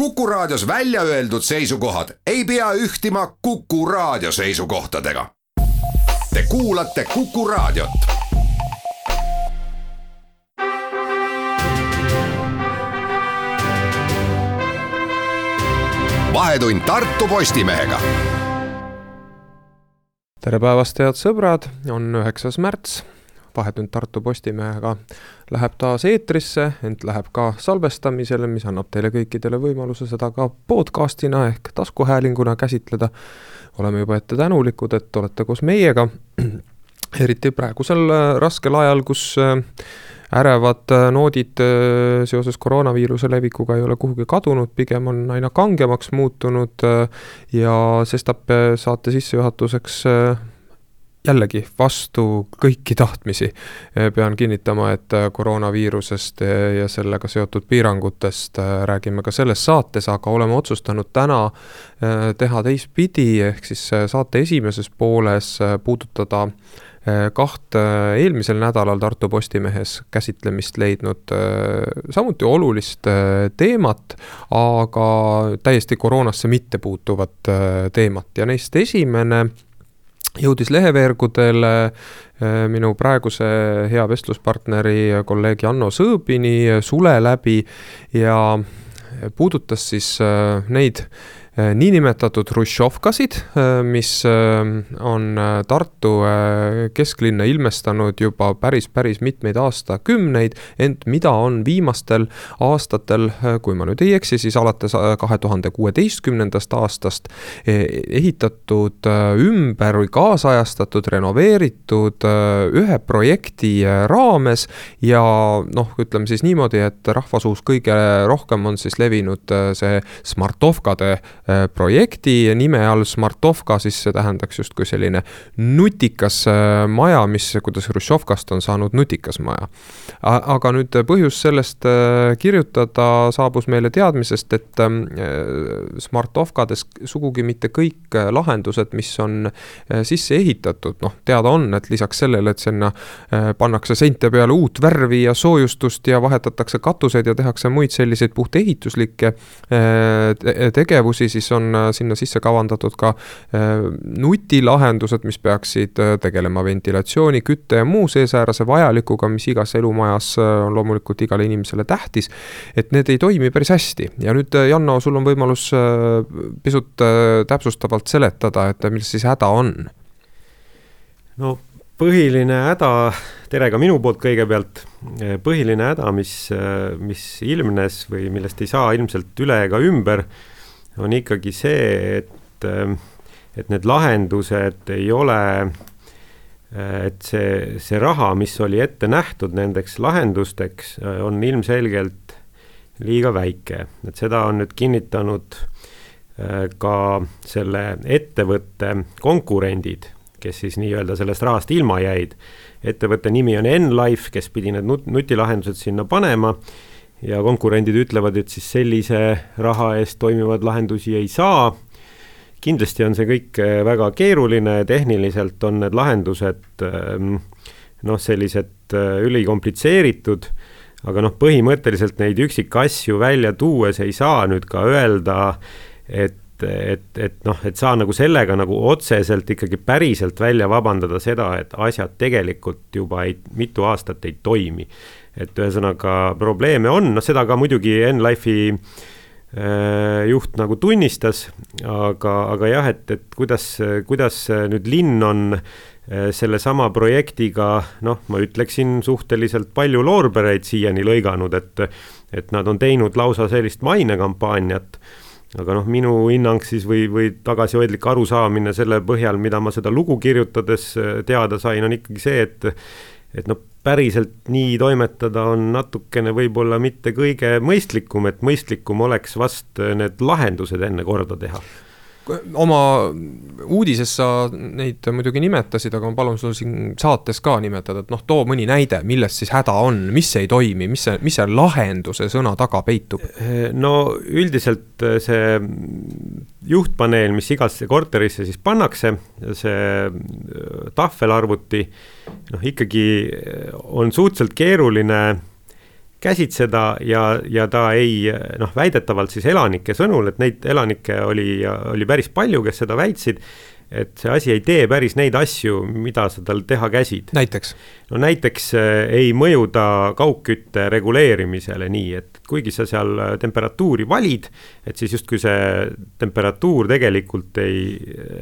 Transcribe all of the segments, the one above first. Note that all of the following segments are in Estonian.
Kuku Raadios välja öeldud seisukohad ei pea ühtima Kuku Raadio seisukohtadega. Te kuulate Kuku Raadiot. vahetund Tartu Postimehega. tere päevast, head sõbrad, on üheksas märts Vahetund Tartu Postimehega läheb taas eetrisse, ent läheb ka salvestamisele, mis annab teile kõikidele võimaluse seda ka podcast'ina ehk taskuhäälinguna käsitleda. oleme juba ette tänulikud, et olete koos meiega, eriti praegusel äh, raskel ajal, kus äh, ärevad äh, noodid seoses koroonaviiruse levikuga ei ole kuhugi kadunud, pigem on aina kangemaks muutunud ja sestap saate sissejuhatuseks jällegi vastu kõiki tahtmisi. Pean kinnitama, et koroonaviirusest ja sellega seotud piirangutest räägime ka selles saates, aga oleme otsustanud täna eh, teha teistpidi, ehk siis saate esimeses pooles puudutada eh, kaht eelmisel nädalal Tartu Postimehes käsitlemist leidnud samuti olulist teemat, aga täiesti koroonasse mitte puutuvat teemat. Ja neist esimene jõudis leheveergudele äh, minu praeguse hea vestluspartneri kolleeg Janno Sõõbini sule läbi ja puudutas siis äh, neid niinimetatud hruštšovkasid, äh, mis äh, on Tartu kesklinna ilmestanud juba päris, päris mitmeid aastakümneid, ent mida on viimastel aastatel, kui ma nüüd ei eksi, siis alates kahe tuhande kuueteistkümnendast aastast ehitatud ümber või kaasajastatud, renoveeritud ühe projekti raames. Ja noh, ütleme siis niimoodi, et rahvasuus kõige rohkem on siis levinud see Smartovkade Äh, projekti nime all Smartovka, siis see tähendaks justkui selline nutikas äh, maja, mis, kuidas Hruštšovkast on saanud nutikas maja. aga nüüd põhjus sellest äh, kirjutada saabus meile teadmisest, et ähm, Smartovkades sugugi mitte kõik lahendused, mis on sisse ehitatud, noh, teada on, et lisaks sellele, et sinna pannakse seinte peale uut värvi ja soojustust ja vahetatakse katuseid ja tehakse muid selliseid puhtehituslikke tegevusi, siis on äh, sinna sisse kavandatud ka äh, nutilahendused, mis peaksid äh, tegelema ventilatsiooni, kütte ja muu seesäärase vajalikuga, mis igas elumajas on loomulikult igale inimesele tähtis. et need ei toimi päris hästi ja nüüd Janno, sul on võimalus pisut täpsustavalt seletada, et milles siis häda on? no põhiline häda, tere ka minu poolt kõigepealt, põhiline häda, mis, mis ilmnes või millest ei saa ilmselt üle ega ümber on ikkagi see, et, ähm, et need lahendused ei ole, äh, et see, see raha, mis oli ette nähtud nendeks lahendusteks, äh, on ilmselgelt liiga väike, et seda on nüüd kinnitanud äh, ka selle ettevõtte konkurendid, kes siis nii-öelda sellest rahast ilma jäid. ettevõtte nimi on Enlife, kes pidi need nut-, nutilahendused sinna panema ja konkurendid ütlevad, et siis sellise raha eest toimivaid lahendusi ei saa. kindlasti on see kõik äh, väga keeruline, tehniliselt on need lahendused ähm, noh, sellised äh, ülikomplitseeritud, aga noh, põhimõtteliselt neid üksikasju välja tuues ei saa nüüd ka öelda, et et, et noh, et saa nagu sellega nagu otseselt ikkagi päriselt välja vabandada seda, et asjad tegelikult juba ei, mitu aastat ei toimi et ühesõnaga probleeme on, noh seda ka muidugi Enlife'i äh, juht nagu tunnistas, aga, aga jah, et, et kuidas, kuidas nüüd linn on äh, sellesama projektiga noh, ma ütleksin suhteliselt palju loorbereid siiani lõiganud, et, et nad on teinud lausa sellist mainekampaaniat. Aga noh, minu hinnang siis või, või tagasihoidlik arusaamine selle põhjal, mida ma seda lugu kirjutades äh, teada sain, on ikkagi see, et et noh, päriselt nii toimetada on natukene võib-olla mitte kõige mõistlikum, et mõistlikum oleks vast need lahendused enne korda teha oma uudises sa neid muidugi nimetasid, aga ma palun sul siin saates ka nimetada, et noh, too mõni näide, milles siis häda on, mis ei toimi, mis see, mis see lahenduse sõna taga peitub? no üldiselt see juhtpaneel, mis igasse korterisse siis pannakse, see tahvelarvuti, noh ikkagi on suhteliselt keeruline käsitseda ja, ja ta ei noh, väidetavalt siis elanike sõnul, et neid elanikke oli, oli päris palju, kes seda väitsid et see asi ei tee päris neid asju, mida sa tal teha käsid. näiteks? no näiteks äh, ei mõju ta kaugkütte reguleerimisele nii, et kuigi sa seal äh, temperatuuri valid, et siis justkui see temperatuur tegelikult ei,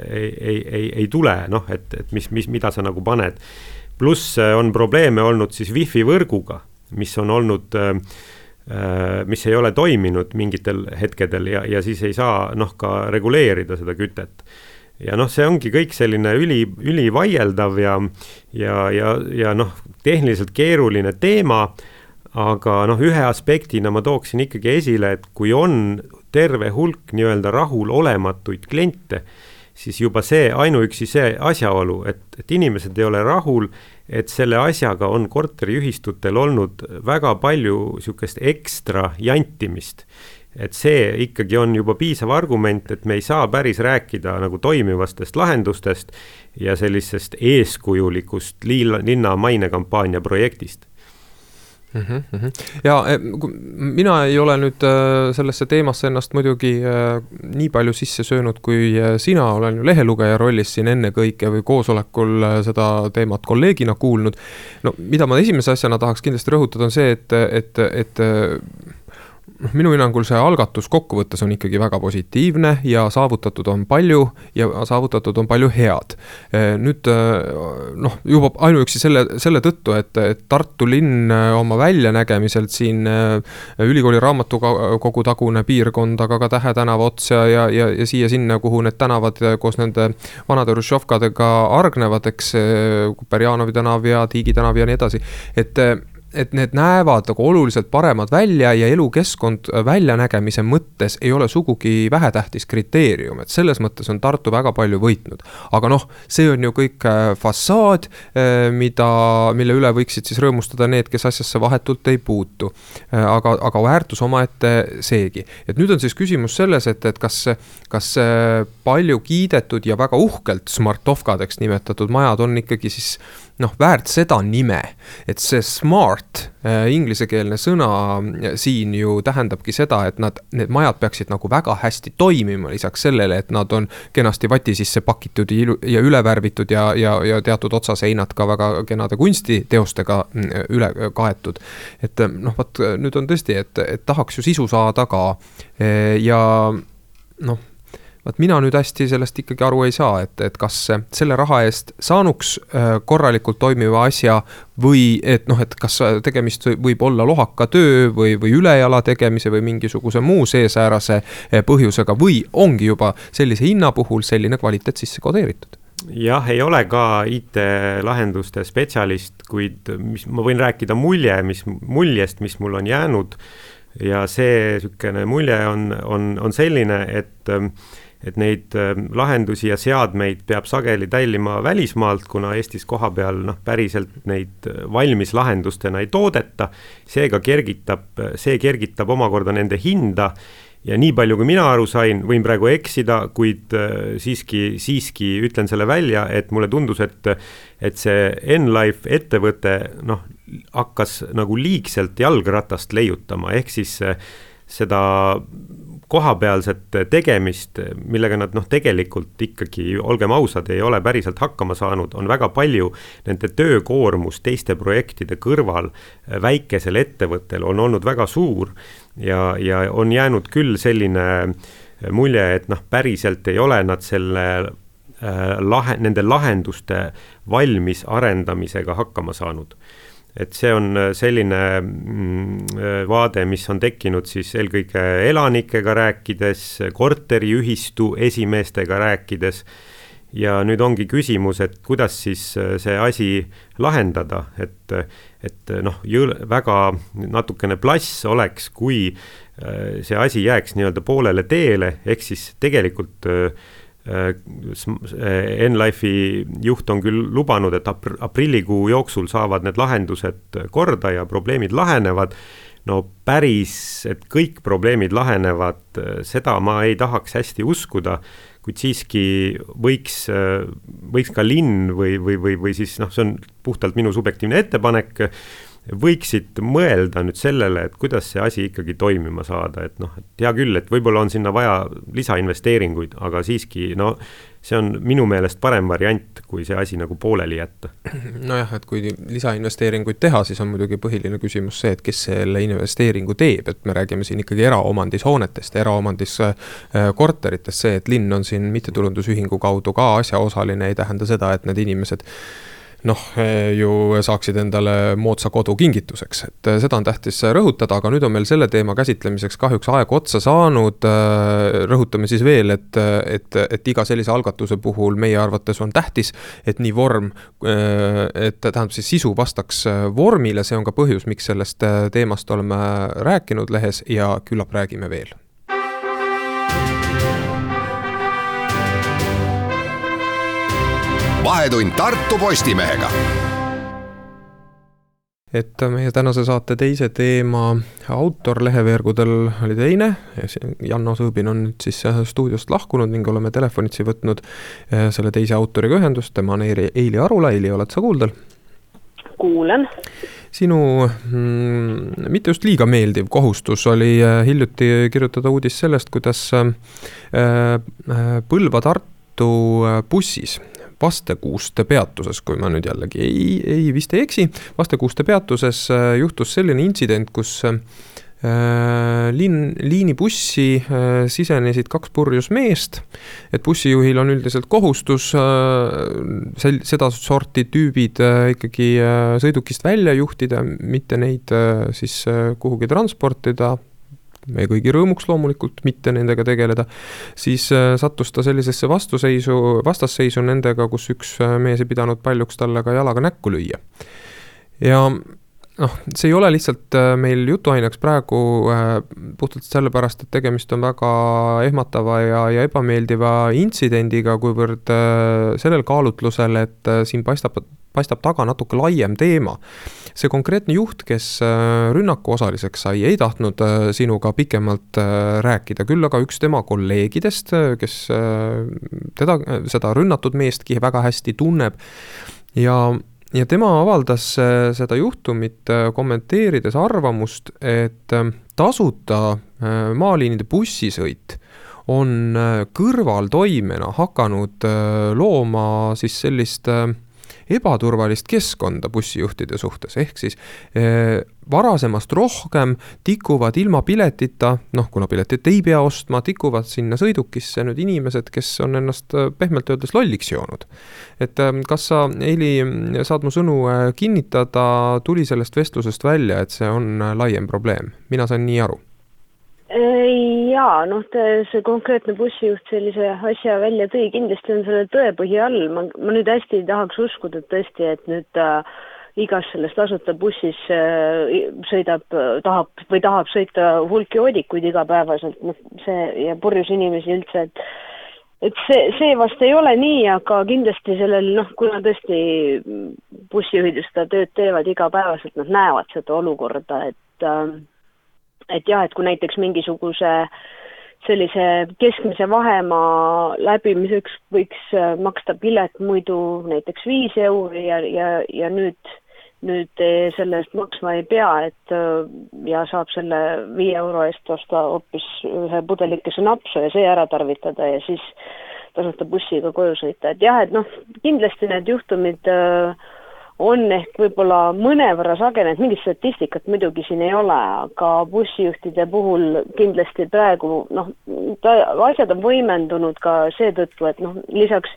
ei, ei, ei, ei tule, noh, et, et mis, mis, mida sa nagu paned. Pluss äh, on probleeme olnud siis wifi võrguga, mis on olnud mis ei ole toiminud mingitel hetkedel ja, ja siis ei saa noh, ka reguleerida seda kütet. Ja noh, see ongi kõik selline üli, ülivaieldav ja, ja, ja, ja noh, tehniliselt keeruline teema, aga noh, ühe aspektina ma tooksin ikkagi esile, et kui on terve hulk nii-öelda rahulolematuid kliente, siis juba see, ainuüksi see asjaolu, et, et inimesed ei ole rahul, et selle asjaga on korteriühistutel olnud väga palju niisugust ekstra jantimist. et see ikkagi on juba piisav argument, et me ei saa päris rääkida nagu toimivastest lahendustest ja sellisest eeskujulikust liila, linna mainekampaania projektist mm. -hmm. ja e, mina ei ole nüüd äh, sellesse teemasse ennast muidugi äh, nii palju sisse söönud, kui äh, sina, olen ju lehelugeja rollis siin ennekõike või koosolekul seda teemat kolleegina kuulnud. no mida ma esimese asjana tahaks kindlasti rõhutada, on see, et, et, et noh, minu hinnangul see algatus kokkuvõttes on ikkagi väga positiivne ja saavutatud on palju ja saavutatud on palju head. nüüd noh, juba ainuüksi selle, selle tõttu, et, et Tartu linn oma väljanägemiselt siin ülikooli raamatukogu tagune piirkond, aga ka Tähe tänava ots ja, ja, ja, ja siia-sinna, kuhu need tänavad koos nende vanade Hruštšovkadega hargnevad, eks, Kuperjanovi tänav ja Tiigi tänav ja nii edasi, et et need näevad nagu oluliselt paremad välja ja elukeskkond äh, väljanägemise mõttes ei ole sugugi vähetähtis kriteerium, et selles mõttes on Tartu väga palju võitnud. aga noh, see on ju kõik äh, fassaad, äh, mida, mille üle võiksid siis rõõmustada need, kes asjasse vahetult ei puutu. aga, aga väärtus omaette seegi, et nüüd on siis küsimus selles, et, et kas, kas palju kiidetud ja väga uhkelt Smartovkadeks nimetatud majad on ikkagi siis noh, väärt seda nime, et see smart äh, inglisekeelne sõna äh, siin ju tähendabki seda, et nad, need majad peaksid nagu väga hästi toimima, lisaks sellele, et nad on kenasti vati sisse pakitud ja, ja üle värvitud ja, ja, ja teatud otsaseinad ka väga kenade kunstiteostega mm, üle kaetud. et äh, noh, vot nüüd on tõesti, et, et tahaks ju sisu saada ka ja noh vaat mina nüüd hästi sellest ikkagi aru ei saa, et, et kas selle raha eest saanuks äh, korralikult toimiva asja või et noh, et kas tegemist võib olla lohaka töö või, või ülejala tegemise või mingisuguse muu seesäärase äh, põhjusega või ongi juba sellise hinna puhul selline kvaliteet sisse kodeeritud. Jah, ei ole ka IT-lahenduste spetsialist, kuid mis ma võin rääkida mulje, mis muljest, mis mul on jäänud. Ja see niisugune mulje on, on, on selline, et et neid ähm, lahendusi ja seadmeid peab sageli tellima välismaalt, kuna Eestis kohapeal noh, päriselt neid äh, valmis lahendustena ei toodeta. seega kergitab, see kergitab omakorda nende hinda ja nii palju, kui mina aru sain, võin praegu eksida, kuid äh, siiski, siiski ütlen selle välja, et mulle tundus, et, et see Enlife ettevõte noh, hakkas nagu liigselt jalgratast leiutama, ehk siis äh, seda kohapealset tegemist, millega nad noh, tegelikult ikkagi, olgem ausad, ei ole päriselt hakkama saanud, on väga palju, nende töökoormus teiste projektide kõrval väikesel ettevõttel on olnud väga suur ja, ja on jäänud küll selline mulje, et noh, päriselt ei ole nad selle äh, lahe, nende lahenduste valmis arendamisega hakkama saanud et see on äh, selline mm, äh, vaade, mis on tekkinud siis eelkõige elanikega rääkides, korteriühistu esimeestega rääkides. ja nüüd ongi küsimus, et kuidas siis äh, see asi lahendada, et, et noh, väga natukene plass oleks, kui see asi jääks nii-öelda poolele teele, ehk siis tegelikult äh, Enlife'i juht on küll lubanud, et apr-, aprillikuu jooksul saavad need lahendused korda ja probleemid lahenevad. no päris, et kõik probleemid lahenevad, seda ma ei tahaks hästi uskuda, kuid siiski võiks, võiks ka linn või, või, või, või siis noh, see on puhtalt minu subjektiivne ettepanek võiksid mõelda nüüd sellele, et kuidas see asi ikkagi toimima saada, et noh, et hea küll, et võib-olla on sinna vaja lisainvesteeringuid, aga siiski no see on minu meelest parem variant, kui see asi nagu pooleli jätta. nojah, et kui lisainvesteeringuid teha, siis on muidugi põhiline küsimus see, et kes selle investeeringu teeb, et me räägime siin ikkagi eraomandis hoonetest, eraomandis äh, korteritest, see, et linn on siin mittetulundusühingu kaudu ka asjaosaline, ei tähenda seda, et need inimesed noh, ju saaksid endale moodsa kodu kingituseks, et eh, seda on tähtis rõhutada, aga nüüd on meil selle teema käsitlemiseks kahjuks aeg otsa saanud. Eh, rõhutame siis veel, et, et, et iga sellise algatuse puhul meie arvates on tähtis, et nii vorm, eh, et tähendab siis sisu vastaks vormile, see on ka põhjus, miks sellest teemast oleme rääkinud lehes ja küllap räägime veel vahetund Tartu Postimehega et meie tänase saate teise teema autor leheveergudel oli teine, Janno Sõõbin on nüüd siis stuudiost lahkunud ning oleme telefonitsi võtnud eh, selle teise autoriga ühendust, tema on Eili, Eili Arula, Eili, oled sa kuuldel? kuulen. sinu mm, mitte just liiga meeldiv kohustus oli eh, hiljuti kirjutada uudis sellest, kuidas äh, Põlva-Tartu bussis Vastekuuste peatuses, kui ma nüüd jällegi ei, ei vist ei eksi, Vastekuuste peatuses äh, juhtus selline intsident, kus äh, linn, liinibussi äh, sisenesid kaks purjus meest. et bussijuhil on üldiselt kohustus sel-, sedasorti tüübid ikkagi sõidukist välja juhtida, mitte neid siis kuhugi transportida meie kõigi rõõmuks loomulikult mitte nendega tegeleda, siis äh, sattus ta sellisesse vastuseisu, vastasseisu nendega, kus üks äh, mees ei pidanud paljuks talle ka jalaga näkku lüüa. ja noh, see ei ole lihtsalt äh, meil jutuaineks praegu puhtalt sellepärast, et tegemist on väga ehmatava ja, ja ebameeldiva intsidendiga, kuivõrd sellel kaalutlusel, et siin paistab, paistab taga natuke laiem teema see konkreetne juht, kes äh, rünnaku osaliseks sai, ei tahtnud äh, sinuga pikemalt äh, rääkida, küll aga üks tema kolleegidest, kes teda, seda rünnatud meestki väga hästi tunneb. Ja ja tema avaldas seda juhtumit kommenteerides arvamust, et tasuta maaliinide bussisõit on kõrvaltoimena hakanud looma siis sellist äh, ebaturvalist keskkonda bussijuhtide suhtes, ehk siis eh, varasemast rohkem tikuvad ilma piletita, noh, kuna piletit ei pea ostma, tikuvad sinna sõidukisse nüüd inimesed, kes on ennast eh, pehmelt öeldes lolliks joonud. et eh, kas sa, Eili, saad mu sõnu eh, kinnitada, tuli sellest vestlusest välja, et see on laiem probleem, mina sain nii aru jaa, noh, see konkreetne bussijuht sellise asja välja tõi, kindlasti on selle tõepõhi all, ma, ma nüüd hästi ei tahaks uskuda tõesti, et nüüd äh, igas selles tasuta bussis äh, sõidab, tahab või tahab sõita hulk joodikuid igapäevaselt, noh, see ja purjus inimesi üldse, et et see, see vast ei ole nii, aga kindlasti sellel noh, kuna tõesti bussijuhid ju seda tööd teevad igapäevaselt, nad näevad seda olukorda, et äh, et jah, et kui näiteks mingisuguse sellise keskmise vahemaa läbimiseks võiks äh, maksta pilet muidu näiteks viis euri ja, ja, ja nüüd, nüüd selle eest maksma ei pea, et äh, ja saab selle viie euro eest osta hoopis ühe pudelikese napsu ja see ära tarvitada ja siis tasuta bussiga koju sõita, et jah, et noh, kindlasti need juhtumid äh, on ehk võib-olla mõnevõrra sagenenud, mingit statistikat muidugi siin ei ole, aga bussijuhtide puhul kindlasti praegu noh, asjad on võimendunud ka seetõttu, et noh, lisaks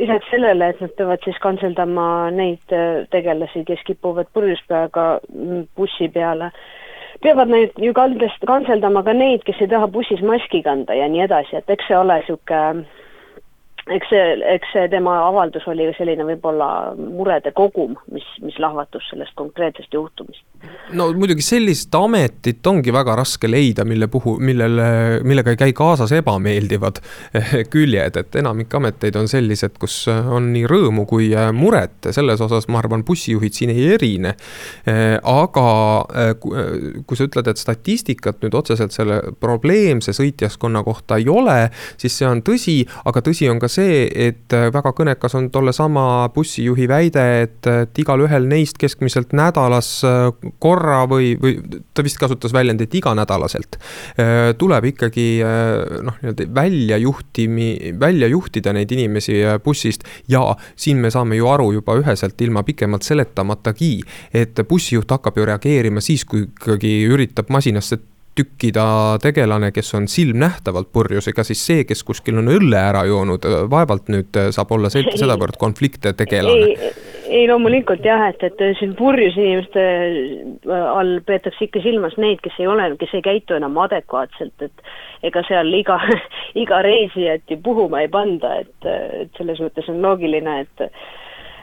lisaks sellele, et nad peavad siis kantseldama neid äh, tegelasi, kes kipuvad purjus peaga mm, bussi peale, peavad neid ju kandest, kantseldama ka neid, kes ei taha bussis maski kanda ja nii edasi, et eks see ole niisugune eks see, eks see tema avaldus oli selline võib-olla murede kogum, mis, mis lahvatus sellest konkreetsest juhtumist. no muidugi sellist ametit ongi väga raske leida, mille puhul, millele, millega ei käi kaasas ebameeldivad küljed, et enamik ameteid on sellised, kus on nii rõõmu kui muret, selles osas ma arvan, bussijuhid siin ei erine. aga kui sa ütled, et statistikat nüüd otseselt selle probleemse sõitjaskonna kohta ei ole, siis see on tõsi, aga tõsi on ka see, et väga kõnekas on tollesama bussijuhi väide, et, et igalühel neist keskmiselt nädalas korra või, või ta vist kasutas väljendit iganädalaselt, tuleb ikkagi noh, nii-öelda välja juhtimi, välja juhtida neid inimesi bussist. Ja siin me saame ju aru juba üheselt ilma pikemalt seletamatagi, et bussijuht hakkab ju reageerima siis, kui ikkagi üritab masinasse tükkida tegelane, kes on silmnähtavalt purjus, ega siis see, kes kuskil on õlle ära joonud, vaevalt nüüd saab olla see, sedavõrd konflikte tegelane. ei, ei loomulikult jah, et, et siin purjus inimeste all peetakse ikka silmas neid, kes ei ole, kes ei käitu enam adekvaatselt, et ega seal iga, iga reisijat ju puhuma ei panda, et, et selles mõttes on loogiline, et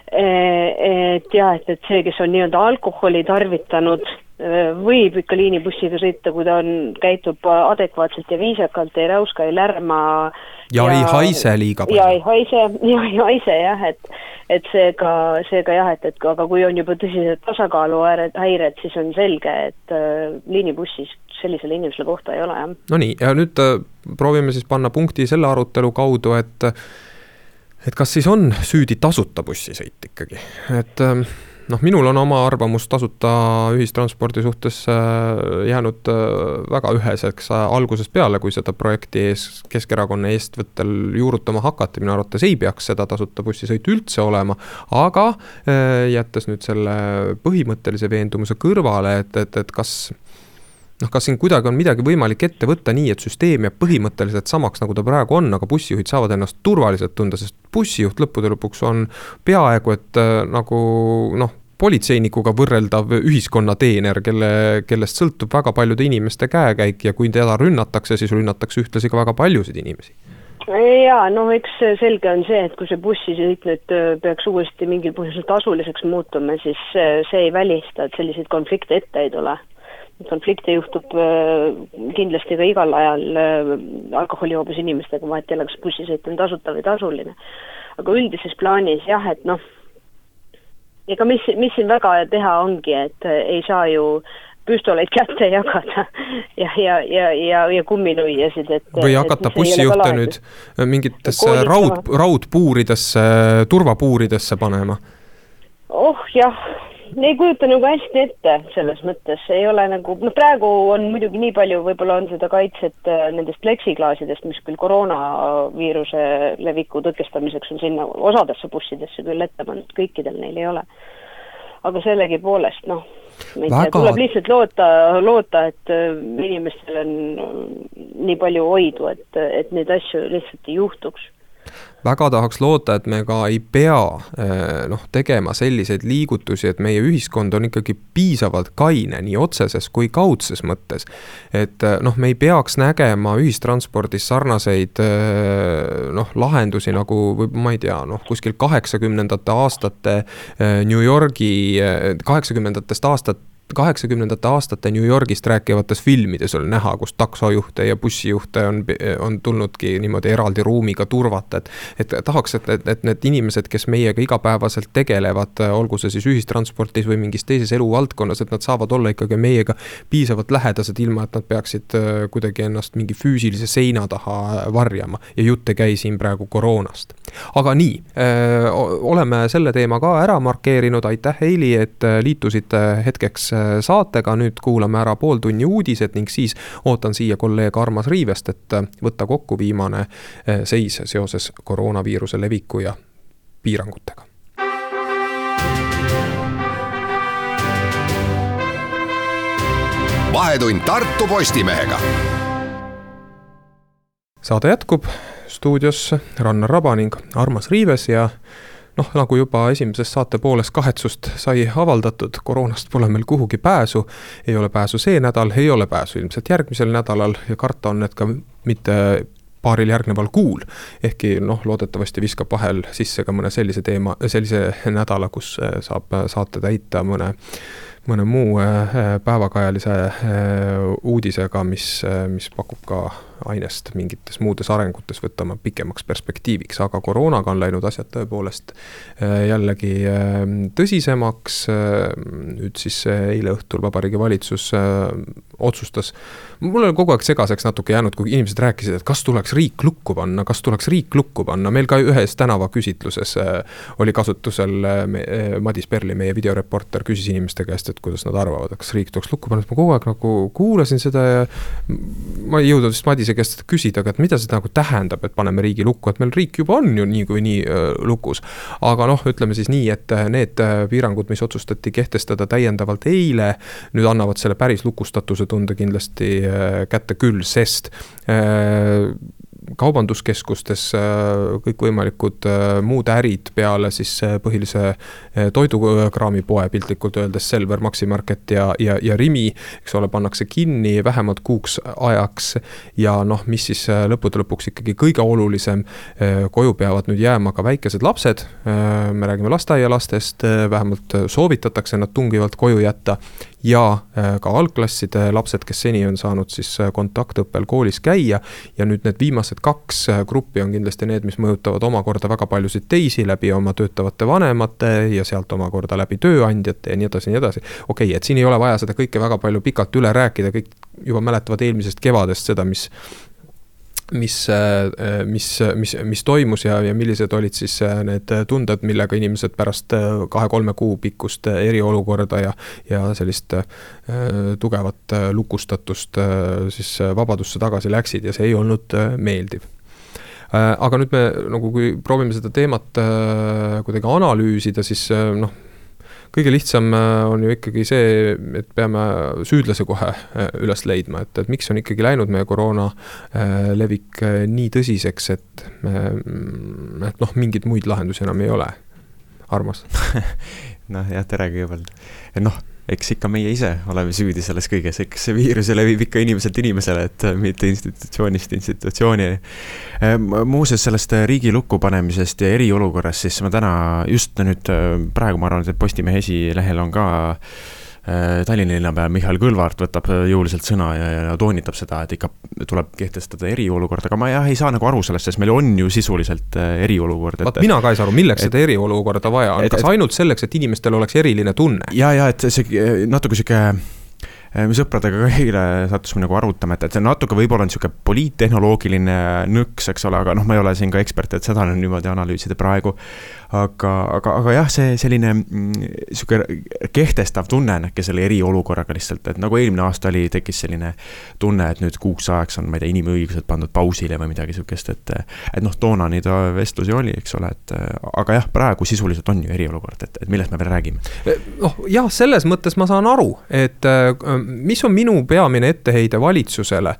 et jah, et, et see, kes on nii-öelda alkoholi tarvitanud võib ikka liinibussiga sõita, kui ta on, käitub adekvaatselt ja viisakalt, ei räuska, ei lärma. ja ei haise liiga palju. ja ei haise, ja ei haise jah, et, et seega, seega jah, et, et aga kui on juba tõsised tasakaaluhäired, siis on selge, et äh, liinibussis sellisele inimesele kohta ei ole, jah. Nonii, ja nüüd äh, proovime siis panna punkti selle arutelu kaudu, et et kas siis on süüdi tasuta bussisõit ikkagi, et äh, noh, minul on oma arvamus tasuta ühistranspordi suhtes äh, jäänud äh, väga üheseks äh, algusest peale, kui seda projekti ees, Keskerakonna eestvõttel juurutama hakati, minu arvates ei peaks seda tasuta bussisõitu üldse olema. aga jättes nüüd selle põhimõttelise veendumuse kõrvale, et, et, et kas noh, kas siin kuidagi on midagi võimalik ette võtta nii, et süsteem jääb põhimõtteliselt samaks, nagu ta praegu on, aga bussijuhid saavad ennast turvaliselt tunda, sest bussijuht lõppude lõpuks on peaaegu et äh, nagu noh, politseinikuga võrreldav ühiskonnateener, kelle, kellest sõltub väga paljude inimeste käekäik ja kui teda rünnatakse, siis rünnatakse ühtlasi ka väga paljusid inimesi. Jaa, no eks selge on see, et kui see bussisõit nüüd äh, peaks uuesti mingil põhjusel tasuliseks muutuma, siis äh, see ei välista, et selliseid konflikte ette ei tule konflikte juhtub äh, kindlasti ka igal ajal äh, alkoholijoobes inimestega, vahet ei ole, kas bussisõit on tasuta või tasuline. aga üldises plaanis jah, et noh, ega mis, mis siin väga teha ongi, et äh, ei saa ju püstoleid kätte jagada ja, ja, ja, ja, ja kumminuiasid, et või hakata bussijuhte nüüd mingitesse raud, raudpuuridesse, turvapuuridesse panema? oh jah ei kujuta nagu hästi ette selles mõttes, ei ole nagu, noh praegu on muidugi nii palju, võib-olla on seda kaitset äh, nendest pleksiklaasidest, mis küll koroonaviiruse leviku tõkestamiseks on sinna osadesse bussidesse küll ette pandud, kõikidel neil ei ole. aga sellegipoolest noh, Väga... tuleb lihtsalt loota, loota, et äh, inimestel on nii palju hoidu, et, et neid asju lihtsalt ei juhtuks väga tahaks loota, et me ka ei pea eh, noh, tegema selliseid liigutusi, et meie ühiskond on ikkagi piisavalt kaine nii otseses kui kaudses mõttes. et eh, noh, me ei peaks nägema ühistranspordis sarnaseid eh, noh, lahendusi nagu või ma ei tea, noh, kuskil kaheksakümnendate aastate New Yorgi, kaheksakümnendatest aastat kaheksakümnendate aastate New Yorgist rääkivates filmides oli näha, kus taksojuhte ja bussijuhte on, on tulnudki niimoodi eraldi ruumiga turvata, et. et tahaks, et, et, et need inimesed, kes meiega igapäevaselt tegelevad, olgu see siis ühistransportis või mingis teises eluvaldkonnas, et nad saavad olla ikkagi meiega piisavalt lähedased, ilma et nad peaksid äh, kuidagi ennast mingi füüsilise seina taha varjama. ja jutt ei käi siin praegu koroonast. aga nii, äh, oleme selle teema ka ära markeerinud, aitäh, Heili, et äh, liitusite hetkeks Äh, saatega, nüüd kuulame ära pool tunni uudised ning siis ootan siia kolleeg Armas Riivest, et äh, võtta kokku viimane äh, seis seoses koroonaviiruse leviku ja piirangutega. vahetund Tartu Postimehega. saade jätkub stuudios Rannar Raba ning Armas Riives ja noh, nagu juba esimeses saate pooles kahetsust sai avaldatud, koroonast pole meil kuhugi pääsu. ei ole pääsu see nädal, ei ole pääsu ilmselt järgmisel nädalal ja karta on, et ka mitte paaril järgneval kuul. ehkki noh, loodetavasti viskab vahel sisse ka mõne sellise teema, sellise nädala, kus äh, saab saate täita mõne mõne muu äh, päevakajalise äh, uudisega, mis, mis pakub ka ainest mingites muudes arengutes võtama pikemaks perspektiiviks, aga koroonaga on läinud asjad tõepoolest jällegi tõsisemaks. nüüd siis eile õhtul Vabariigi Valitsus otsustas, mul on kogu aeg segaseks natuke jäänud, kui inimesed rääkisid, et kas tuleks riik lukku panna, kas tuleks riik lukku panna, meil ka ühes tänavaküsitluses oli kasutusel Madis Perli, meie videoreporter, küsis inimeste käest, et kuidas nad arvavad, kas riik tuleks lukku panna, siis ma kogu aeg nagu kuulasin seda ja ma ei jõudnud vist Madise käest küsida, aga et mida see nagu tähendab, et paneme riigi lukku, et meil riik juba on ju niikuinii nii, lukus. aga noh, ütleme siis nii, et need piirangud, mis otsustati kehtestada täiendavalt eile, nüüd annavad selle päris lukustatuse tunde kindlasti kätte küll, sest kaubanduskeskustes äh, kõikvõimalikud äh, muud ärid peale siis äh, põhilise toidukraamipoe piltlikult öeldes, Selver, Maxi Market ja, ja, ja Rimi, eks ole, pannakse kinni vähemalt kuuks ajaks. ja noh, mis siis lõppude lõpuks ikkagi kõige olulisem, koju peavad nüüd jääma ka väikesed lapsed. me räägime lasteaialastest, vähemalt soovitatakse nad tungivalt koju jätta ja äh, ka algklasside lapsed, kes seni on saanud siis äh, kontaktõppel koolis käia. ja nüüd need viimased kaks äh, gruppi on kindlasti need, mis mõjutavad omakorda väga paljusid teisi läbi oma töötavate vanemate ja sealt omakorda läbi tööandjate ja nii edasi ja nii edasi. okei okay,, et siin ei ole vaja seda kõike väga palju pikalt üle rääkida, kõik juba mäletavad eelmisest kevadest seda, mis mis, äh, mis, mis, mis toimus ja, ja millised olid siis äh, need tunded, millega inimesed pärast äh, kahe-kolme kuu pikkust eriolukorda ja, ja sellist äh, tugevat lukustatust äh, siis vabadusse tagasi läksid ja see ei olnud meeldiv. Aga nüüd me nagu, kui proovime seda teemat kuidagi analüüsida, siis noh kõige lihtsam äh, on ju ikkagi see, et peame süüdlase kohe äh, üles leidma, et, et miks on ikkagi läinud meie koroona äh, levik nii tõsiseks, et, et noh, mingeid muid lahendusi enam ei ole. Armas noh jah, tere kõigepealt, noh eks ikka meie ise oleme süüdi selles kõiges, eks see viirus levib ikka inimeselt inimesele, et mitte institutsioonist institutsiooni. Ehm, muuseas, sellest riigi lukku panemisest ja eriolukorrast, siis ma täna just nüüd praegu ma arvan, et Postimehe esilehel on ka äh, Äh, Tallinna linnapea Mihhail Kõlvart võtab äh, jõuliselt sõna ja, ja toonitab seda, et ikka tuleb kehtestada eriolukord, aga ma jah, ei saa nagu aru sellest, sest meil on ju sisuliselt äh, eriolukord. vaat mina ka ei saa aru, milleks et, seda eriolukorda vaja on, kas et, ainult selleks, et inimestel oleks eriline tunne? ja, ja et see natuke sihuke me sõpradega ka eile sattusime nagu arutama, et, et see natuke võib-olla on niisugune poliittehnoloogiline nõks, eks ole, aga noh, ma ei ole siin ka ekspert, et seda niimoodi analüüsida praegu aga, aga, aga jah, see selline mm, sihuke kehtestav tunne on äkki selle eriolukorraga lihtsalt, et nagu eelmine aasta oli, tekkis selline tunne, et nüüd kuuks ajaks on, ma ei tea, inimõigused pandud pausile või midagi sihukest, et. et noh, toona neid vestlusi oli, eks ole, et aga jah, praegu sisuliselt on ju eriolukord, et, et millest me veel räägime. noh, jah, selles mõttes ma saan aru, et mis on minu peamine etteheide valitsusele,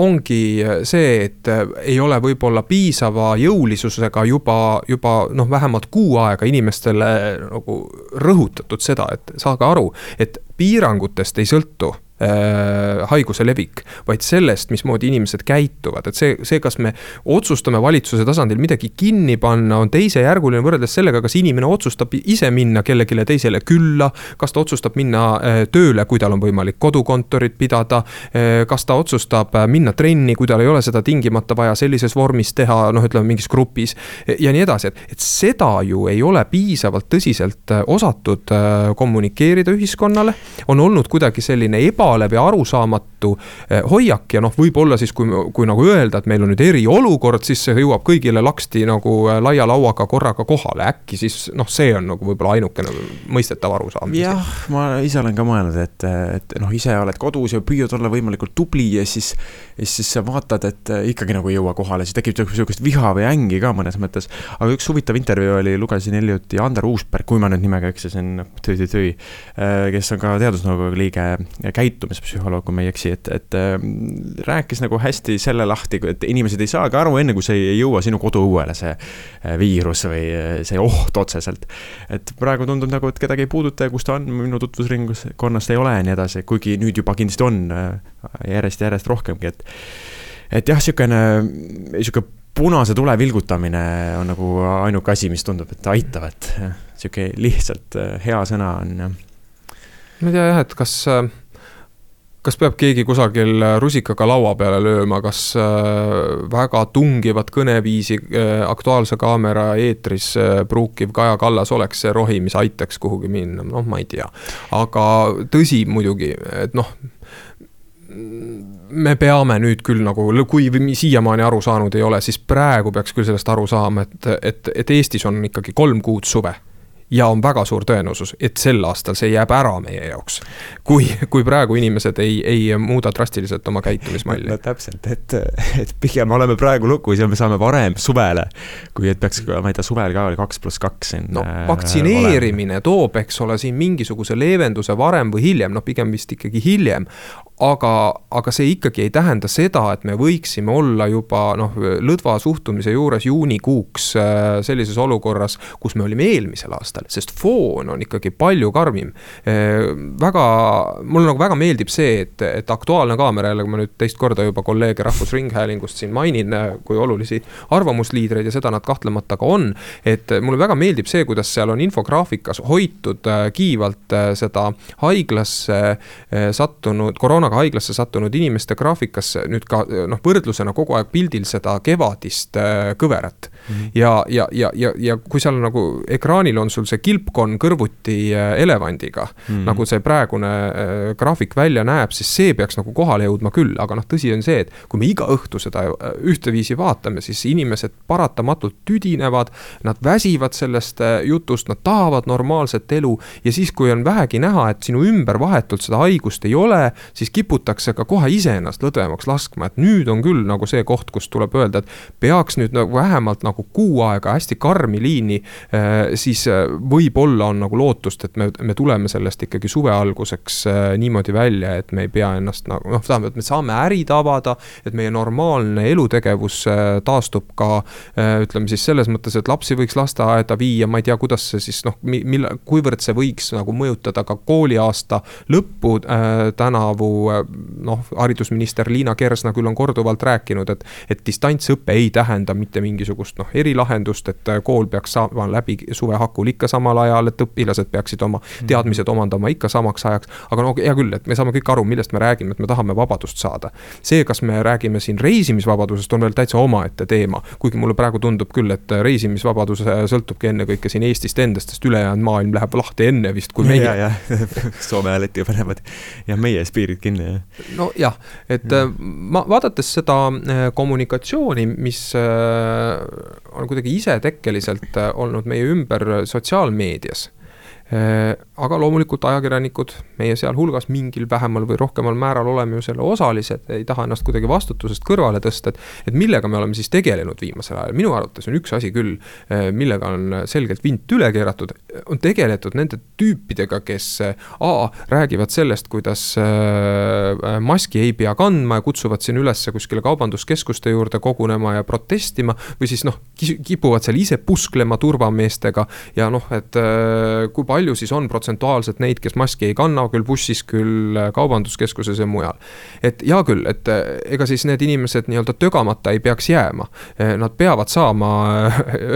ongi see, et ei ole võib-olla piisava jõulisusega juba, juba noh, vähemalt kuu aega inimestele nagu rõhutatud seda, et saage aru, et piirangutest ei sõltu äh, haiguse levik, vaid sellest, mismoodi inimesed käituvad, et see, see, kas me otsustame valitsuse tasandil midagi kinni panna, on teisejärguline võrreldes sellega, kas inimene otsustab ise minna kellelegi teisele külla. kas ta otsustab minna äh, tööle, kui tal on võimalik kodukontorit pidada äh,. kas ta otsustab äh, minna trenni, kui tal ei ole seda tingimata vaja sellises vormis teha, noh, ütleme mingis grupis ja nii edasi, et, et seda ju ei ole piisavalt tõsiselt äh, osatud äh, kommunikeerida ühiskonnale. on olnud kuidagi selline eba ebalev ja arusaamatu eh, hoiak ja noh, võib-olla siis, kui, kui nagu öelda, et meil on nüüd eriolukord, siis see jõuab kõigile laksti nagu eh, laia lauaga korraga kohale, äkki siis noh, see on nagu võib-olla ainukene mõistetav arusaam. jah, ma ise olen ka mõelnud, et, et noh, ise oled kodus ja püüad olla võimalikult tubli ja siis, ja siis sa vaatad, et ikkagi nagu ei jõua kohale, siis tekib sihukest viha või ängi ka mõnes mõttes. aga üks huvitav intervjuu oli, lugesin hiljuti Ander Uusberg, kui ma nüüd nimega eksisin, tüü-tüü-tüü, eh, kes on ka teadusnõukogu liige, käit-, käitumispsühholoog, kui ma ei eksi, et, et äh, rääkis nagu hästi selle lahti, et inimesed ei saagi aru, enne kui see ei jõua sinu koduõuele, see äh, viirus või äh, see oht otseselt. et praegu tundub nagu, et kedagi ei puuduta ja kus ta on, minu tutvusringkonnast ei ole ja nii edasi, kuigi nüüd juba kindlasti on järjest, järjest rohkemgi, et et jah, niisugune, niisugune punase tule vilgutamine on nagu ainuke asi, mis tundub, et aitavat. niisugune lihtsalt hea sõna on jah. ma ei tea jah, et kas äh, kas peab keegi kusagil rusikaga laua peale lööma, kas äh, väga tungivat kõneviisi äh, Aktuaalse Kaamera eetris äh, pruukiv Kaja Kallas oleks see rohi, mis aitaks kuhugi minna, noh, ma ei tea. aga tõsi muidugi, et noh me peame nüüd küll nagu, kui siiamaani aru saanud ei ole, siis praegu peaks küll sellest aru saama, et, et, et Eestis on ikkagi kolm kuud suve ja on väga suur tõenäosus, et sel aastal see jääb ära meie jaoks. kui, kui praegu inimesed ei, ei muuda drastiliselt oma käitumismalli. no täpselt, et, et pigem oleme praegu lukus ja me saame varem suvele, kui et peaks, ma ei tea, suvel ka oli kaks pluss kaks siin. no äh, vaktsineerimine olema. toob, eks ole, siin mingisuguse leevenduse varem või hiljem, noh, pigem vist ikkagi hiljem aga, aga see ikkagi ei tähenda seda, et me võiksime olla juba noh, lõdva suhtumise juures juunikuuks äh, sellises olukorras, kus me olime eelmisel aastal, sest foon on ikkagi palju karmim. Äh, väga, mulle nagu väga meeldib see, et, et Aktuaalne Kaamera, jälle ma nüüd teist korda juba kolleege Rahvusringhäälingust siin mainin, äh, kui olulisi arvamusliidreid ja seda nad kahtlemata ka on. et mulle väga meeldib see, kuidas seal on infograafikas hoitud kiivalt seda haiglasse sattunud koroona koroonaga haiglasse sattunud inimeste graafikasse nüüd ka noh, võrdlusena kogu aeg pildil seda kevadist äh, kõverat mm. -hmm. ja, ja, ja, ja, ja kui seal nagu ekraanil on sul see kilpkonn kõrvuti äh, elevandiga mm, -hmm. nagu see praegune äh, graafik välja näeb, siis see peaks nagu kohale jõudma küll, aga noh, tõsi on see, et kui me iga õhtu seda ühteviisi vaatame, siis inimesed paratamatult tüdinevad, nad väsivad sellest jutust, nad tahavad normaalset elu ja siis, kui on vähegi näha, et sinu ümber vahetult seda haigust ei ole, siis kiputakse ka kohe iseennast lõdvemaks laskma, et nüüd on küll nagu see koht, kus tuleb öelda, et peaks nüüd nagu vähemalt nagu kuu aega hästi karmi liini, äh, siis äh, võib-olla on nagu lootust, et me, me tuleme sellest ikkagi suve alguseks äh, niimoodi välja, et me ei pea ennast nagu noh, tähendab, et me saame ärid avada, et meie normaalne elutegevus taastub ka ütleme siis selles mõttes, et lapsi võiks lasteaeda viia, ma ei tea, kuidas see siis noh, mille, kuivõrd see võiks nagu mõjutada ka kooliaasta lõppu äh, tänavu noh, haridusminister Liina Kersna küll on korduvalt rääkinud, et, et distantsõpe ei tähenda mitte mingisugust noh, erilahendust, et kool peaks saama läbi suvehakul ikka samal ajal, et õpilased peaksid oma mhm. teadmised omandama ikka samaks ajaks. aga no hea küll, et me saame kõik aru, millest me räägime, et me tahame vabadust saada. see, kas me räägime siin reisimisvabadusest, on veel täitsa omaette teema, kuigi mulle praegu tundub küll, et reisimisvabadus sõltubki ennekõike siin Eestist endast, sest ülejäänud maailm läheb lahti enne vist kui meie. ja, ja Soome ja Läti panevad jah, meie spiirid kinni, jah. Nojah, et ja. Äh, ma vaadates seda äh, kommunikatsiooni, mis äh, on kuidagi isetekkeliselt olnud meie ümber sotsiaalmeedias aga loomulikult ajakirjanikud, meie sealhulgas mingil vähemal või rohkemal määral oleme ju selle osalised, ei taha ennast kuidagi vastutusest kõrvale tõsta, et. et millega me oleme siis tegelenud viimasel ajal, minu arvates on üks asi küll, äh, millega on selgelt vint üle keeratud. on tegeletud nende tüüpidega, kes A räägivad sellest, kuidas äh, maski ei pea kandma ja kutsuvad siin üles kuskile kaubanduskeskuste juurde kogunema ja protestima. või siis noh, kipuvad seal ise pusklema turvameestega ja noh, et kui palju palju siis on protsentuaalselt neid, kes maski ei kanna, küll bussis, küll äh, kaubanduskeskuses ja mujal. et hea küll, et äh, ega siis need inimesed nii-öelda tögamata ei peaks jääma. Äh, nad peavad saama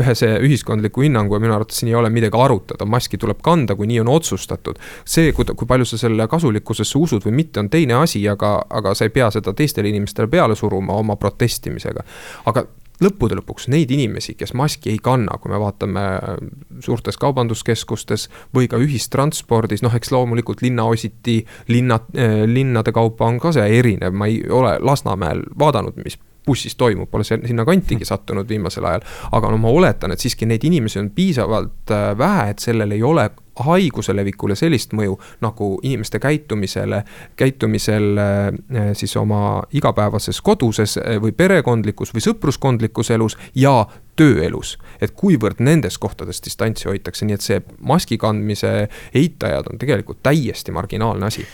ühese ühiskondliku hinnangu ja minu arvates siin ei ole midagi arutada, maski tuleb kanda, kui nii on otsustatud. see, kui, palju sa selle kasulikkusesse usud või mitte, on teine asi, aga, aga sa ei pea seda teistele inimestele peale suruma oma protestimisega. aga lõppude lõpuks neid inimesi, kes maski ei kanna, kui me vaatame äh, suurtes kaubanduskeskustes või ka ühistranspordis, noh, eks loomulikult linnaositi, linna, äh, linnade kaupa on ka see erinev, ma ei ole Lasnamäel vaadanud, mis bussis toimub, pole sinna kantigi sattunud viimasel ajal. aga no ma oletan, et siiski neid inimesi on piisavalt äh, vähe, et sellel ei ole haiguse levikule sellist mõju nagu inimeste käitumisele, käitumisel äh, siis oma igapäevases koduses äh, või perekondlikus või sõpruskondlikus elus ja tööelus. et kuivõrd nendes kohtades distantsi hoitakse, nii et see maski kandmise eitajad on tegelikult täiesti marginaalne asi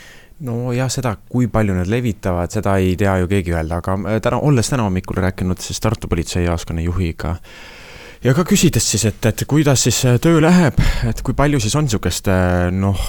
nojah, seda, kui palju nad levitavad, seda ei tea ju keegi öelda, aga äh, täna, olles täna hommikul rääkinud siis Tartu politseijaoskonna juhiga ja ka küsides siis, et, et kuidas siis töö läheb, et kui palju siis on niisugust noh,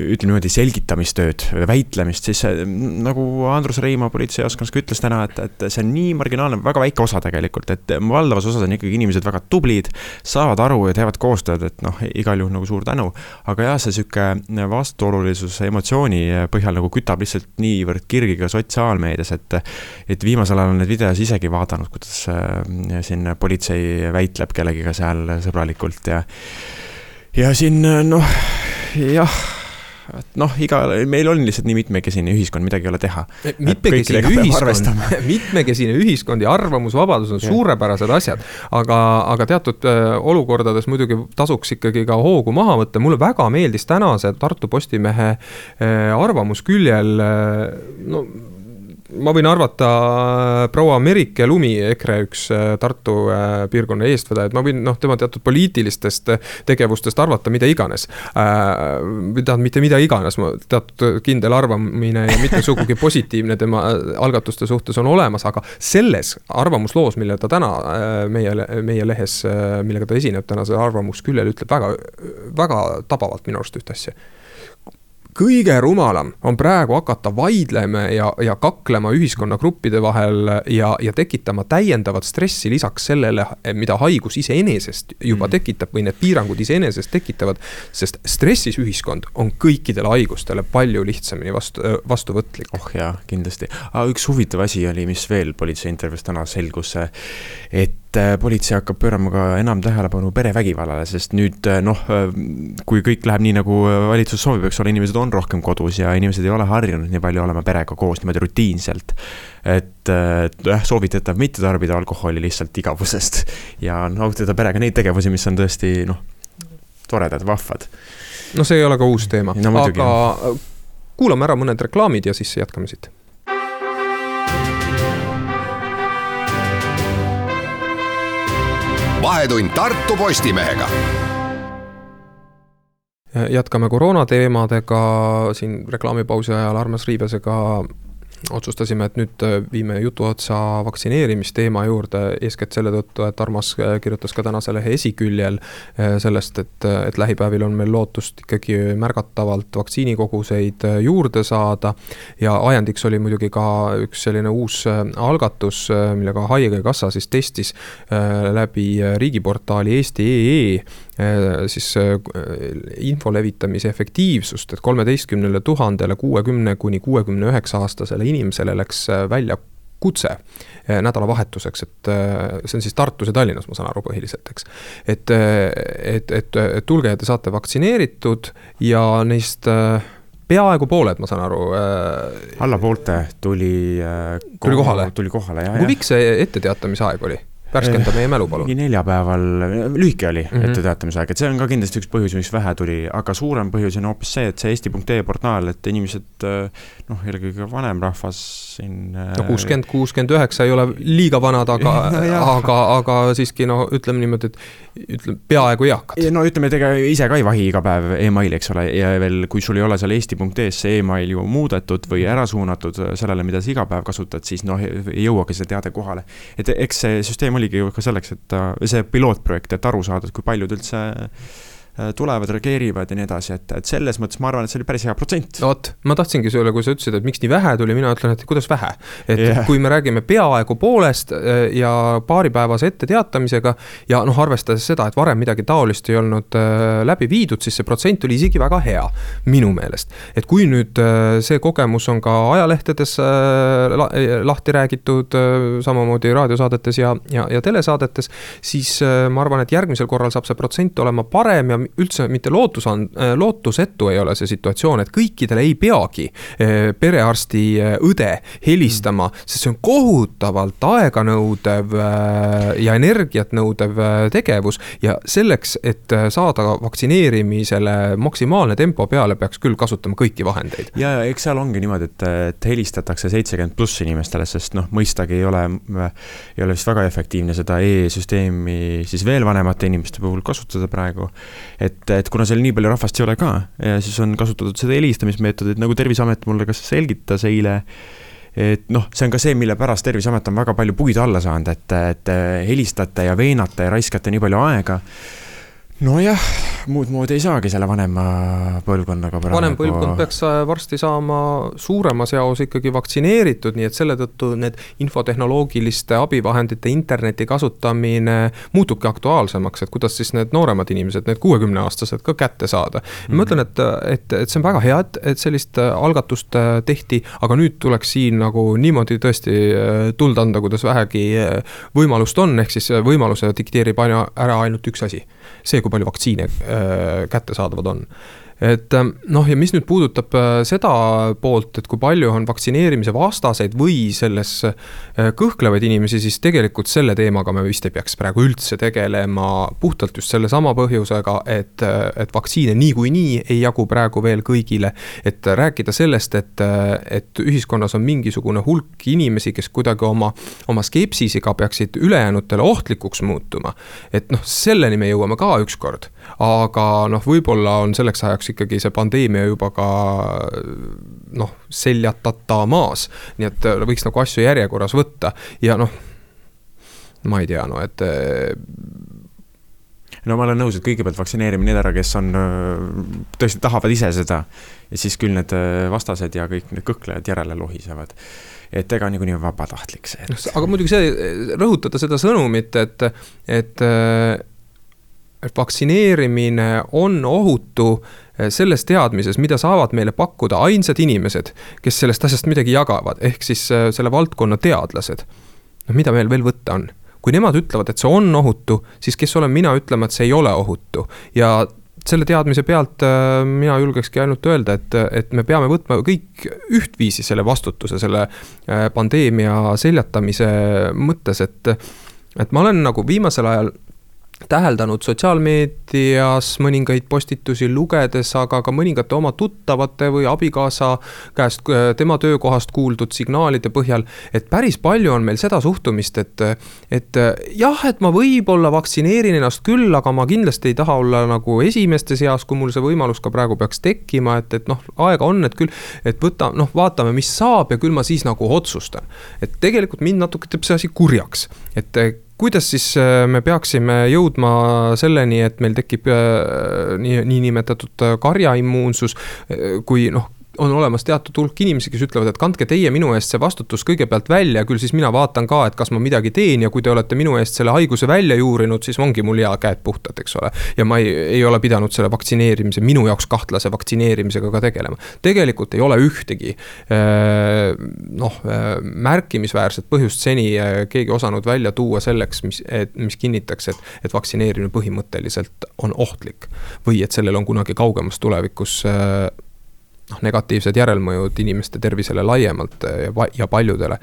ütleme niimoodi selgitamistööd, väitlemist, siis nagu Andrus Reima politseioskonnas ka ütles täna, et, et see on nii marginaalne, väga väike osa tegelikult, et valdavas osas on ikkagi inimesed väga tublid, saavad aru ja teevad koostööd, et noh, igal juhul nagu suur tänu. aga jah, see niisugune vastuolulisus emotsiooni põhjal nagu kütab lihtsalt niivõrd kirgi ka sotsiaalmeedias, et et viimasel ajal on neid videos isegi vaadanud, kuidas siin politsei väitleb kellegiga seal sõbralikult ja ja siin noh, jah et noh, iga, meil on lihtsalt nii mitmekesine ühiskond, midagi ei ole teha. mitmekesine ühiskond, mitmekesine ühiskond ja arvamusvabadus on ja. suurepärased asjad. aga, aga teatud äh, olukordades muidugi tasuks ikkagi ka hoogu maha võtta, mulle väga meeldis tänase Tartu Postimehe äh, arvamusküljel äh,, no ma võin arvata, äh, proua Merike Lumi, EKRE üks äh, Tartu äh, piirkonna eestvedajaid, ma võin noh, tema teatud poliitilistest tegevustest arvata mida iganes. või tähendab, mitte mida iganes, teatud kindel arvamine ja mitte sugugi positiivne tema algatuste suhtes on olemas, aga selles arvamusloos, mille ta täna meie, meie lehes, millega ta esineb tänasel arvamusküljel, ütleb väga, väga tabavalt minu arust ühte asja kõige rumalam on praegu hakata vaidlema ja, ja kaklema ühiskonnagruppide vahel ja, ja tekitama täiendavat stressi lisaks sellele, mida haigus iseenesest juba mm. tekitab või need piirangud iseenesest tekitavad. sest stressis ühiskond on kõikidele haigustele palju lihtsamini vastu, vastuvõtlik. oh jaa, kindlasti. aga üks huvitav asi oli, mis veel politsei intervjuus täna selgus, et et äh, politsei hakkab pöörama ka enam tähelepanu perevägivallale, sest nüüd äh, noh, äh, kui kõik läheb nii, nagu valitsus soovib, eks ole, inimesed on rohkem kodus ja inimesed ei ole harjunud nii palju olema perega koos niimoodi rutiinselt. et jah, soovitatav mitte tarbida alkoholi lihtsalt igavusest ja nautida perega neid tegevusi, mis on tõesti noh, toredad, vahvad. no see ei ole ka uus teema no,, aga kuulame ära mõned reklaamid ja siis jätkame siit vahetund Tartu Postimehega. Jätkame koroona teemadega, siin reklaamipausi ajal Armas Riibesega otsustasime, et nüüd äh, viime jutu otsa vaktsineerimisteema juurde, eeskätt selle tõttu, et Armas äh, kirjutas ka tänase lehe esiküljel äh, sellest, et, et lähipäevil on meil lootust ikkagi märgatavalt vaktsiinikoguseid juurde saada. ja ajendiks oli muidugi ka üks selline uus algatus, millega Haigekassa siis testis läbi riigiportaali Eesti.ee Äh, siis äh, info levitamise efektiivsust, et kolmeteistkümnele tuhandele kuuekümne kuni kuuekümne üheksa aastasele inimesele läks äh, välja kutse nädalavahetuseks, et see on siis Tartus ja Tallinnas, ma saan aru, põhiliselt, eks. et, et, et, et tulge ja te saate vaktsineeritud ja neist peaaegu pooled, ma saan aru äh,. alla poolte tuli äh,. tuli kohale? tuli kohale, jah. kui pikk see etteteatamise aeg oli? Värskenda meie mälu, palun. mingi neljapäeval, lühike oli mm -hmm. etteteatamise aeg, et see on ka kindlasti üks põhjus, miks vähe tuli, aga suurem põhjus on hoopis see, et see Eesti.ee portaal, et inimesed noh, eelkõige vanem rahvas siin. no kuuskümmend, kuuskümmend üheksa ei ole liiga vanad, aga no, aga, aga siiski no ütleme niimoodi, et ütleme peaaegu eakad. no ütleme, et ega ise ka ei vahi iga päev emaili, eks ole, ja veel, kui sul ei ole seal Eesti.ee-s see email ju muudetud või ära suunatud sellele, mida sa iga päev kasutad, siis noh, ei jõuagi see teade kohale. et eks see süsteem oli oligi ju ka selleks, et see pilootprojekt, et aru saada, et kui paljud üldse Äh, tulevad, reageerivad ja nii edasi, et, et selles mõttes ma arvan, et see oli päris hea protsent. no vot, ma tahtsingi sulle, kui sa ütlesid, et miks nii vähe tuli, mina ütlen, et kuidas vähe. et yeah. kui me räägime peaaegu poolest äh, ja paaripäevase etteteatamisega ja noh, arvestades seda, et varem midagi taolist ei olnud äh, läbi viidud, siis see protsent oli isegi väga hea, minu meelest. et kui nüüd see kogemus on ka ajalehtedes lahti räägitud, samamoodi raadiosaadetes ja, ja, ja telesaadetes, siis ma arvan, et järgmisel korral saab see protsent olema parem ja üldse mitte lootus on, äh, lootusetu ei ole see situatsioon, et kõikidele ei peagi äh, perearsti äh, õde helistama mm., sest see on kohutavalt aeganõudev ja energiat nõudev tegevus. ja selleks, et saada vaktsineerimisele maksimaalne tempo peale, peaks küll kasutama kõiki vahendeid. ja, ja eks seal ongi niimoodi, et, et helistatakse seitsekümmend pluss inimestele, sest noh, mõistagi ei ole, ei ole vist väga efektiivne seda e-süsteemi siis veel vanemate inimeste puhul kasutada praegu et, et kuna seal nii palju rahvast ei ole ka, siis on kasutatud seda helistamismeetodit, nagu Terviseamet mulle ka selgitas eile et noh, see on ka see, mille pärast Terviseamet on väga palju puid alla saanud, et, et helistate ja veenate ja raiskate nii palju aega nojah, muud moodi ei saagi selle vanema põlvkonnaga praegu. vanem põlvkond peaks äh, varsti saama suuremas jaos ikkagi vaktsineeritud, nii et selle tõttu need infotehnoloogiliste abivahendite, interneti kasutamine muutubki aktuaalsemaks, et kuidas siis need nooremad inimesed, need kuuekümneaastased ka kätte saada mm. -hmm. ma ütlen, et, et, et see on väga hea, et, et sellist äh, algatust äh, tehti, aga nüüd tuleks siin nagu niimoodi tõesti tuld anda, kuidas vähegi võimalust on, ehk siis võimaluse dikteerib aina ära ainult üks asi see, kui palju vaktsiine äh, kättesaadavad on et ähm, noh, ja mis nüüd puudutab äh, seda poolt, et kui palju on vaktsineerimise vastaseid või selles äh, kõhklevaid inimesi, siis tegelikult selle teemaga me vist ei peaks praegu üldse tegelema. puhtalt just sellesama põhjusega, et, et vaktsiine niikuinii ei jagu praegu veel kõigile. et rääkida sellest, et, et ühiskonnas on mingisugune hulk inimesi, kes kuidagi oma, oma skepsisega peaksid ülejäänutele ohtlikuks muutuma. et noh, selleni me jõuame ka ükskord, aga noh, võib-olla on selleks ajaks ikkagi see pandeemia juba ka noh, seljatatamas. nii et äh, võiks nagu asju järjekorras võtta ja noh, ma ei tea, no et äh, no ma olen nõus, et kõigepealt vaktsineerime need ära, kes on, äh, tõesti tahavad ise seda. ja siis küll need vastased ja kõik need kõhklejad järele lohisevad. et ega niikuinii on vabatahtlik see et.... aga muidugi see, rõhutada seda sõnumit, et, et, et vaktsineerimine on ohutu Eh, selles teadmises, mida saavad meile pakkuda ainsad inimesed, kes sellest asjast midagi jagavad, ehk siis eh, selle valdkonna teadlased. noh, mida meil veel võtta on? kui nemad ütlevad, et see on ohutu, siis kes olen mina ütlema, et see ei ole ohutu ja selle teadmise pealt äh, mina julgekski ainult öelda, et, et me peame võtma kõik ühtviisi selle vastutuse selle pandeemia seljatamise mõttes, et. et ma olen nagu viimasel ajal täheldanud sotsiaalmeedias mõningaid postitusi lugedes, aga ka mõningate oma tuttavate või abikaasa käest, tema töökohast kuuldud signaalide põhjal. et päris palju on meil seda suhtumist, et, et jah, et ma võib-olla vaktsineerin ennast küll, aga ma kindlasti ei taha olla nagu esimeste seas, kui mul see võimalus ka praegu peaks tekkima, et, et noh, aega on, et küll. et võta, noh, vaatame, mis saab ja küll ma siis nagu otsustan. et tegelikult mind natuke teeb see asi kurjaks, et kuidas siis äh, me peaksime jõudma selleni, et meil tekib äh, nii, niinimetatud äh, karjaimmuunsus, kui noh, on olemas teatud hulk inimesi, kes ütlevad, et kandke teie minu eest see vastutus kõigepealt välja, küll siis mina vaatan ka, et kas ma midagi teen ja kui te olete minu eest selle haiguse välja juurinud, siis ongi mul hea käed puhtad, eks ole. ja ma ei, ei ole pidanud selle vaktsineerimise, minu jaoks kahtlase vaktsineerimisega ka tegelema. tegelikult ei ole ühtegi äh, noh, äh, märkimisväärset põhjust seni äh, keegi osanud välja tuua selleks, mis, mis kinnitaks, et, et vaktsineerimine põhimõtteliselt on ohtlik. või et sellel on kunagi kaugemas tulevikus noh, negatiivsed järelmõjud inimeste tervisele laiemalt ja, ja paljudele.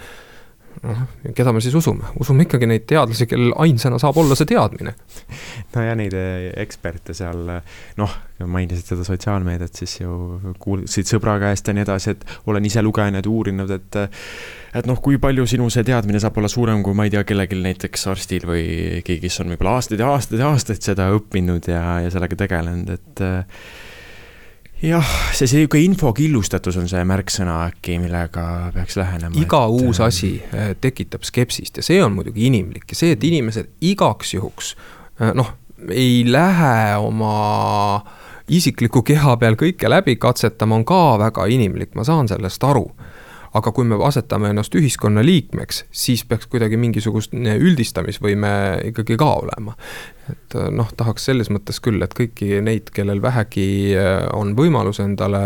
noh, keda me siis usume, usume ikkagi neid teadlasi, kellel ainsana saab olla see teadmine. no ja neid eh, eksperte seal, noh, mainisid seda sotsiaalmeediat, siis ju kuulsid sõbra käest ja nii edasi, et olen ise lugenud, uurinud, et et noh, kui palju sinu see teadmine saab olla suurem kui ma ei tea, kellelgi näiteks arstil või keegi, kes on võib-olla aastaid ja aastaid ja aastaid seda õppinud ja, ja sellega tegelenud, et jah, see sihuke info killustatus on see märksõna äkki, millega peaks lähenema. iga et... uus asi äh, tekitab skepsist ja see on muidugi inimlik ja see, et inimesed igaks juhuks äh, noh, ei lähe oma isikliku keha peal kõike läbi katsetama, on ka väga inimlik, ma saan sellest aru aga kui me asetame ennast ühiskonna liikmeks, siis peaks kuidagi mingisugust üldistamisvõime ikkagi ka olema et äh, noh, tahaks selles mõttes küll, et kõiki neid, kellel vähegi äh, on võimalus endale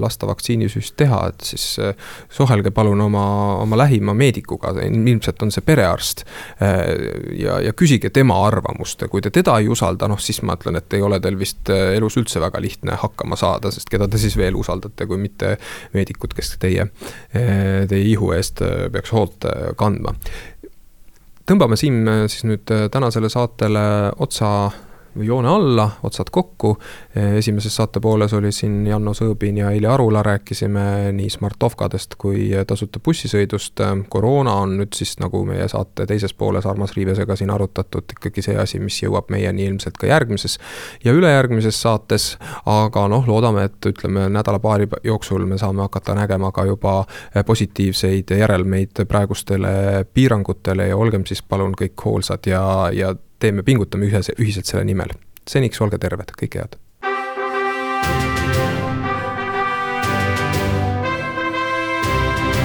lasta vaktsiinisüst teha, et siis äh, suhelge palun oma, oma lähima meedikuga, ilmselt on see perearst. ja, ja küsige tema arvamust ja kui te teda ei usalda, noh siis ma ütlen, et ei ole teil vist elus üldse väga lihtne hakkama saada, sest keda te siis veel usaldate, kui mitte meedikud, kes teie, teie ihu eest peaks hoolt kandma tõmbame siin äh, siis nüüd äh, tänasele saatele otsa joone alla, otsad kokku. Esimeses saate pooles oli siin Janno Sõõbin ja Eili Arula, rääkisime nii Smartovkadest kui tasuta bussisõidust. koroona on nüüd siis nagu meie saate teises pooles Armas Riivesega siin arutatud, ikkagi see asi, mis jõuab meieni ilmselt ka järgmises ja ülejärgmises saates. aga noh, loodame, et ütleme nädala-paari jooksul me saame hakata nägema ka juba positiivseid järelmeid praegustele piirangutele ja olgem siis palun kõik hoolsad ja, ja teeme, pingutame ühes, ühiselt selle nimel. seniks olge terved, kõike head.